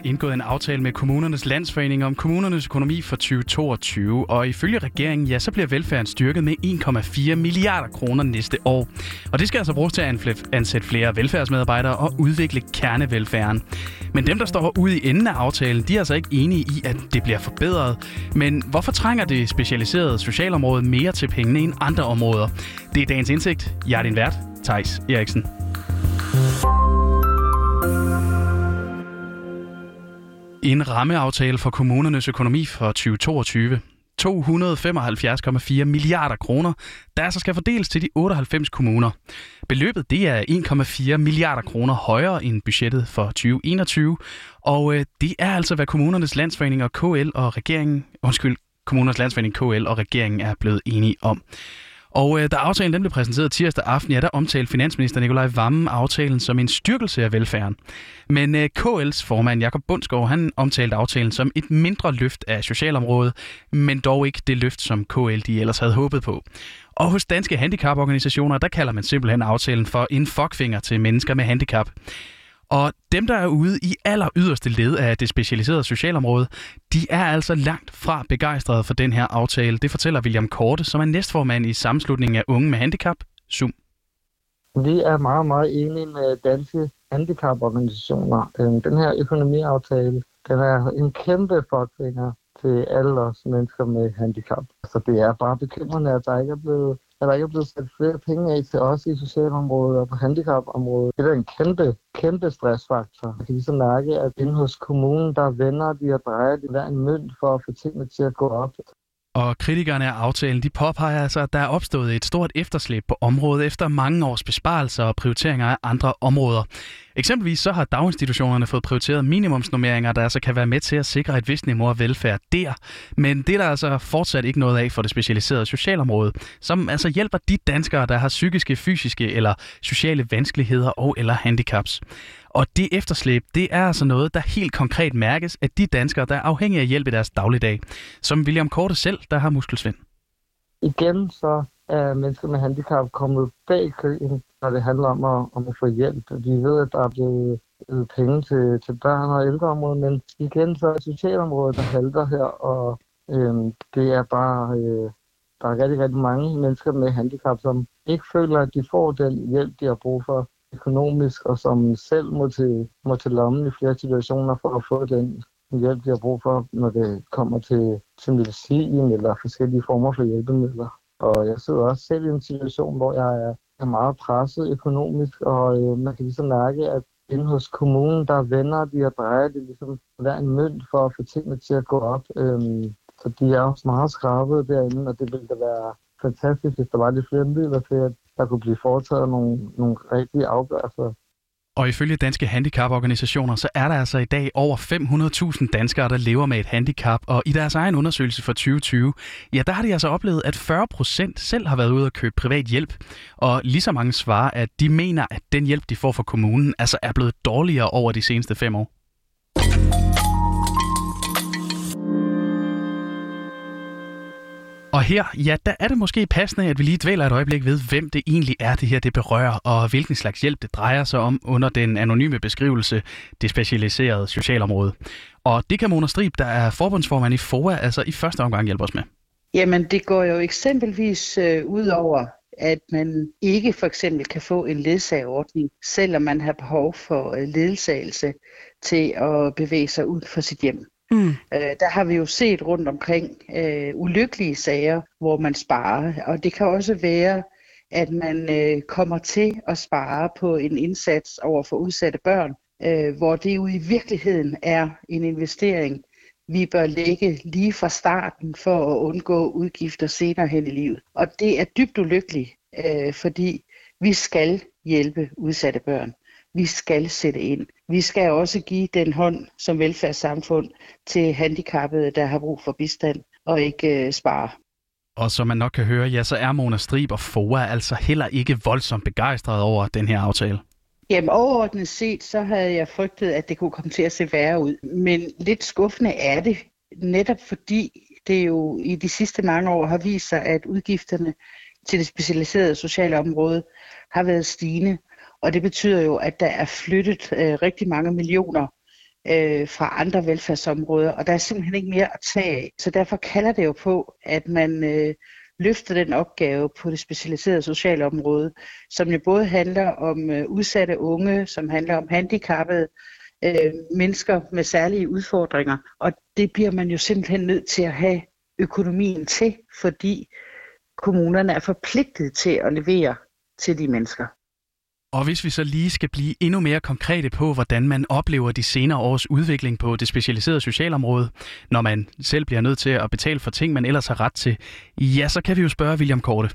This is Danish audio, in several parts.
har indgået en aftale med kommunernes landsforening om kommunernes økonomi for 2022, og ifølge regeringen, ja, så bliver velfærden styrket med 1,4 milliarder kroner næste år. Og det skal altså bruges til at ansætte flere velfærdsmedarbejdere og udvikle kernevelfærden. Men dem, der står ude i enden af aftalen, de er altså ikke enige i, at det bliver forbedret. Men hvorfor trænger det specialiserede socialområde mere til pengene end andre områder? Det er dagens indsigt. Jeg er din vært, Thijs Eriksen. En rammeaftale for kommunernes økonomi for 2022. 275,4 milliarder kroner, der altså skal fordeles til de 98 kommuner. Beløbet det er 1,4 milliarder kroner højere end budgettet for 2021, og øh, det er altså, hvad kommunernes landsforening og KL og regeringen, undskyld, kommunernes landsforening KL og regeringen er blevet enige om. Og øh, da aftalen den blev præsenteret tirsdag aften, ja, der omtalte finansminister Nikolaj Vammen aftalen som en styrkelse af velfærden. Men øh, KL's formand Jakob Bundsgaard, han omtalte aftalen som et mindre løft af socialområdet, men dog ikke det løft, som KL de ellers havde håbet på. Og hos danske handicaporganisationer, der kalder man simpelthen aftalen for en fuckfinger til mennesker med handicap. Og dem, der er ude i aller yderste led af det specialiserede socialområde, de er altså langt fra begejstrede for den her aftale. Det fortæller William Korte, som er næstformand i sammenslutningen af unge med handicap, Zoom. Vi er meget, meget enige med danske handicaporganisationer. Øhm, den her økonomiaftale, den er en kæmpe forkvinger til alle os mennesker med handicap. Så det er bare bekymrende, at der ikke er blevet at der ikke er blevet sat flere penge af til os i socialområdet og på handicapområdet. Det er en kæmpe, kæmpe stressfaktor. Jeg kan ligesom mærke, at inde hos kommunen, der vender de og drejer de hver en mønt for at få tingene til at gå op. Og kritikerne af aftalen, de påpeger altså, at der er opstået et stort efterslæb på området efter mange års besparelser og prioriteringer af andre områder. Eksempelvis så har daginstitutionerne fået prioriteret minimumsnormeringer, der altså kan være med til at sikre et vist niveau af velfærd der. Men det er der altså fortsat ikke noget af for det specialiserede socialområde, som altså hjælper de danskere, der har psykiske, fysiske eller sociale vanskeligheder og eller handicaps. Og det efterslæb, det er altså noget, der helt konkret mærkes af de danskere, der er afhængige af hjælp i deres dagligdag. Som William Korte selv, der har muskelsvind. Igen så Øh, er mennesker med handicap kommet bag køen, når det handler om at, om at få hjælp. Vi ved, at der er blevet penge til, til børn og ældreområdet, men igen så er socialområdet, der halter her, og øhm, det er bare, øh, der er rigtig, rigtig mange mennesker med handicap, som ikke føler, at de får den hjælp, de har brug for økonomisk, og som selv må til, må til lommen i flere situationer for at få den hjælp, de har brug for, når det kommer til, til medicin eller forskellige former for hjælpemidler. Og jeg sidder også selv i en situation, hvor jeg er, er meget presset økonomisk, og øh, man kan ligesom mærke, at inde hos kommunen, der vender de og drejer det ligesom hver en mønt for at få tingene til at gå op. Øhm, så de er også meget skrabede derinde, og det ville da være fantastisk, hvis der var lidt flere midler til, at der kunne blive foretaget nogle, nogle rigtige afgørelser. Og ifølge danske handicaporganisationer, så er der altså i dag over 500.000 danskere, der lever med et handicap. Og i deres egen undersøgelse for 2020, ja, der har de altså oplevet, at 40 procent selv har været ude og købe privat hjælp. Og lige så mange svarer, at de mener, at den hjælp, de får fra kommunen, altså er blevet dårligere over de seneste fem år. Og her, ja, der er det måske passende, at vi lige dvæler et øjeblik ved, hvem det egentlig er, det her det berører, og hvilken slags hjælp det drejer sig om under den anonyme beskrivelse, det specialiserede socialområde. Og det kan Mona Strib, der er forbundsformand i FOA, altså i første omgang hjælpe os med. Jamen, det går jo eksempelvis øh, ud over, at man ikke for eksempel kan få en ledsagerordning, selvom man har behov for øh, ledsagelse til at bevæge sig ud for sit hjem. Mm. Øh, der har vi jo set rundt omkring øh, ulykkelige sager, hvor man sparer. Og det kan også være, at man øh, kommer til at spare på en indsats over for udsatte børn, øh, hvor det jo i virkeligheden er en investering, vi bør lægge lige fra starten for at undgå udgifter senere hen i livet. Og det er dybt ulykkeligt, øh, fordi vi skal hjælpe udsatte børn. Vi skal sætte ind. Vi skal også give den hånd som velfærdssamfund til handicappede, der har brug for bistand, og ikke øh, spare. Og som man nok kan høre, ja, så er Mona Strib og FOA altså heller ikke voldsomt begejstret over den her aftale. Jamen overordnet set, så havde jeg frygtet, at det kunne komme til at se værre ud. Men lidt skuffende er det, netop fordi det jo i de sidste mange år har vist sig, at udgifterne til det specialiserede sociale område har været stigende. Og det betyder jo, at der er flyttet øh, rigtig mange millioner øh, fra andre velfærdsområder, og der er simpelthen ikke mere at tage af. Så derfor kalder det jo på, at man øh, løfter den opgave på det specialiserede sociale område, som jo både handler om øh, udsatte unge, som handler om handicappede, øh, mennesker med særlige udfordringer. Og det bliver man jo simpelthen nødt til at have økonomien til, fordi kommunerne er forpligtet til at levere til de mennesker. Og hvis vi så lige skal blive endnu mere konkrete på, hvordan man oplever de senere års udvikling på det specialiserede socialområde, når man selv bliver nødt til at betale for ting, man ellers har ret til, ja, så kan vi jo spørge William Korte.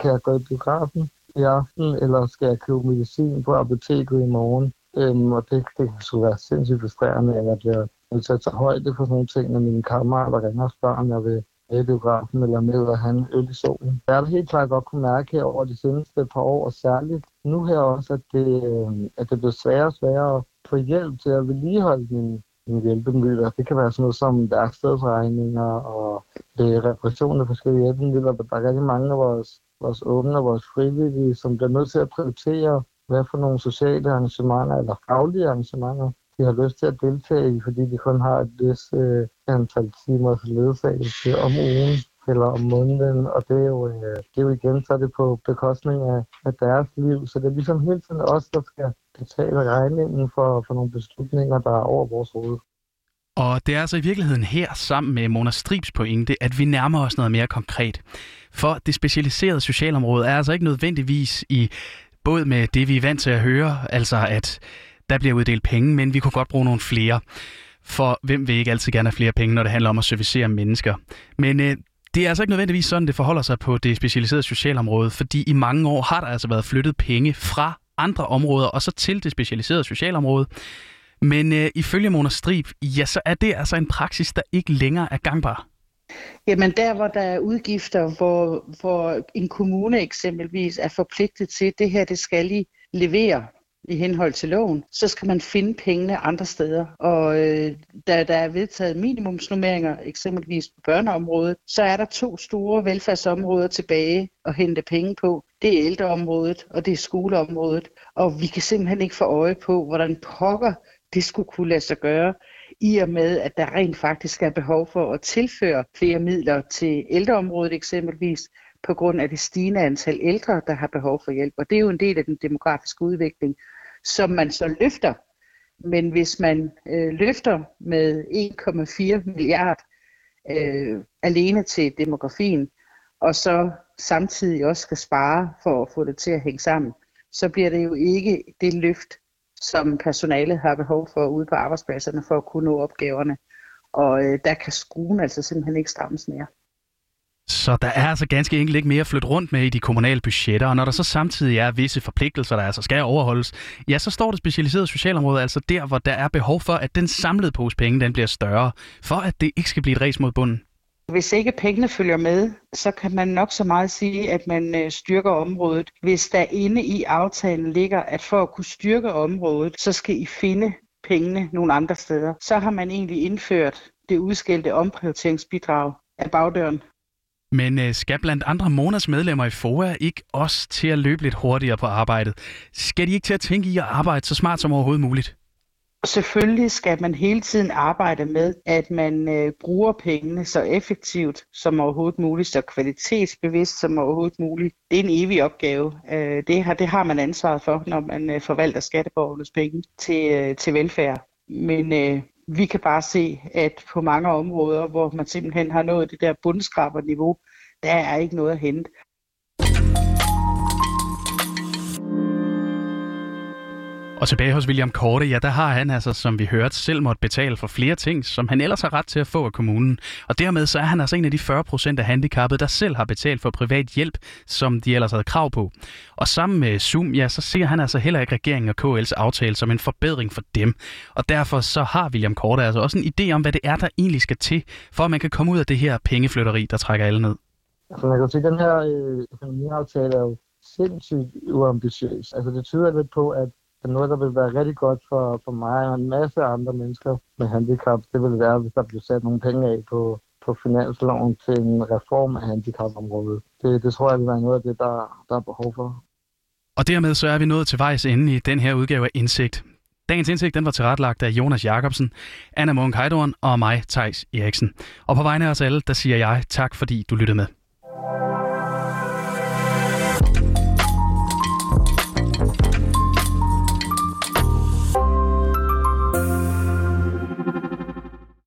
Kan jeg gå i biografen i aften, eller skal jeg købe medicin på apoteket i morgen? Øhm, og det, det kan så være sindssygt frustrerende, at jeg bliver nødt til at tage højde for sådan nogle ting, når mine kammerater ringer og spørger, om jeg vil i biografen eller med at have en øl i solen. Jeg har helt klart godt kunne mærke her over de seneste par år, og særligt nu her også, at det, øh, at det bliver sværere og sværere at få hjælp til at vedligeholde mine, mine hjælpemidler. Det kan være sådan noget som værkstedsregninger og det er reparation af forskellige hjælpemidler. Der er rigtig mange af vores, vores åbne og vores frivillige, som bliver nødt til at prioritere, hvad for nogle sociale arrangementer eller faglige arrangementer de har lyst til at deltage i, fordi de kun har et vis øh, antal timers ledsagelse om ugen eller om måneden, og det er jo, øh, det er jo igen, så er det på bekostning af, af deres liv. Så det er ligesom hele tiden os, der skal betale regningen for, for nogle beslutninger, der er over vores hoved. Og det er altså i virkeligheden her, sammen med Mona Stribs pointe, at vi nærmer os noget mere konkret. For det specialiserede socialområde er altså ikke nødvendigvis i både med det, vi er vant til at høre, altså at der bliver uddelt penge, men vi kunne godt bruge nogle flere. For hvem vil ikke altid gerne have flere penge, når det handler om at servicere mennesker? Men øh, det er altså ikke nødvendigvis sådan, det forholder sig på det specialiserede socialområde, fordi i mange år har der altså været flyttet penge fra andre områder og så til det specialiserede socialområde. Men øh, ifølge Mona Strib, ja, så er det altså en praksis, der ikke længere er gangbar. Jamen der, hvor der er udgifter, hvor, hvor en kommune eksempelvis er forpligtet til, det her, det skal I levere i henhold til loven, så skal man finde pengene andre steder. Og øh, da der er vedtaget minimumsnummeringer, eksempelvis på børneområdet, så er der to store velfærdsområder tilbage at hente penge på. Det er ældreområdet, og det er skoleområdet. Og vi kan simpelthen ikke få øje på, hvordan pokker det skulle kunne lade sig gøre, i og med, at der rent faktisk er behov for at tilføre flere midler til ældreområdet eksempelvis, på grund af det stigende antal ældre, der har behov for hjælp. Og det er jo en del af den demografiske udvikling, som man så løfter. Men hvis man øh, løfter med 1,4 milliard øh, alene til demografien, og så samtidig også skal spare for at få det til at hænge sammen, så bliver det jo ikke det løft, som personalet har behov for ude på arbejdspladserne for at kunne nå opgaverne. Og øh, der kan skruen altså simpelthen ikke strammes mere. Så der er altså ganske enkelt ikke mere at flytte rundt med i de kommunale budgetter, og når der så samtidig er visse forpligtelser, der altså skal overholdes, ja, så står det specialiserede socialområde altså der, hvor der er behov for, at den samlede pose penge den bliver større, for at det ikke skal blive et res mod bunden. Hvis ikke pengene følger med, så kan man nok så meget sige, at man øh, styrker området. Hvis der inde i aftalen ligger, at for at kunne styrke området, så skal I finde pengene nogle andre steder. Så har man egentlig indført det udskældte omprioriteringsbidrag af bagdøren. Men øh, skal blandt andre Monas medlemmer i FOA ikke også til at løbe lidt hurtigere på arbejdet? Skal de ikke til at tænke i at arbejde så smart som overhovedet muligt? Selvfølgelig skal man hele tiden arbejde med, at man øh, bruger pengene så effektivt som overhovedet muligt, så kvalitetsbevidst som overhovedet muligt. Det er en evig opgave. Øh, det, har, det har man ansvaret for, når man øh, forvalter skatteborgernes penge til, øh, til velfærd. Men øh, vi kan bare se, at på mange områder, hvor man simpelthen har nået det der bundskraberniveau, der er ikke noget at hente. Og tilbage hos William Korte, ja, der har han altså, som vi hørte, selv måtte betale for flere ting, som han ellers har ret til at få af kommunen. Og dermed så er han altså en af de 40 procent af handicappede, der selv har betalt for privat hjælp, som de ellers havde krav på. Og sammen med Zoom, ja, så ser han altså heller ikke regeringen og KL's aftale som en forbedring for dem. Og derfor så har William Korte altså også en idé om, hvad det er, der egentlig skal til, for at man kan komme ud af det her pengeflytteri, der trækker alle ned. Altså man kan sige, at den her øh, økonomiaftale er jo sindssygt uambitiøs. Altså det tyder lidt på, at det noget, der vil være rigtig godt for, for mig og en masse andre mennesker med handicap. Det vil være, hvis der bliver sat nogle penge af på, på finansloven til en reform af handicapområdet. Det, det tror jeg vil være noget af det, der, der er behov for. Og dermed så er vi nået til vejs ende i den her udgave af Indsigt. Dagens indsigt den var tilrettelagt af Jonas Jacobsen, Anna Munk Heidorn og mig, Tejs Eriksen. Og på vegne af os alle, der siger jeg tak, fordi du lyttede med.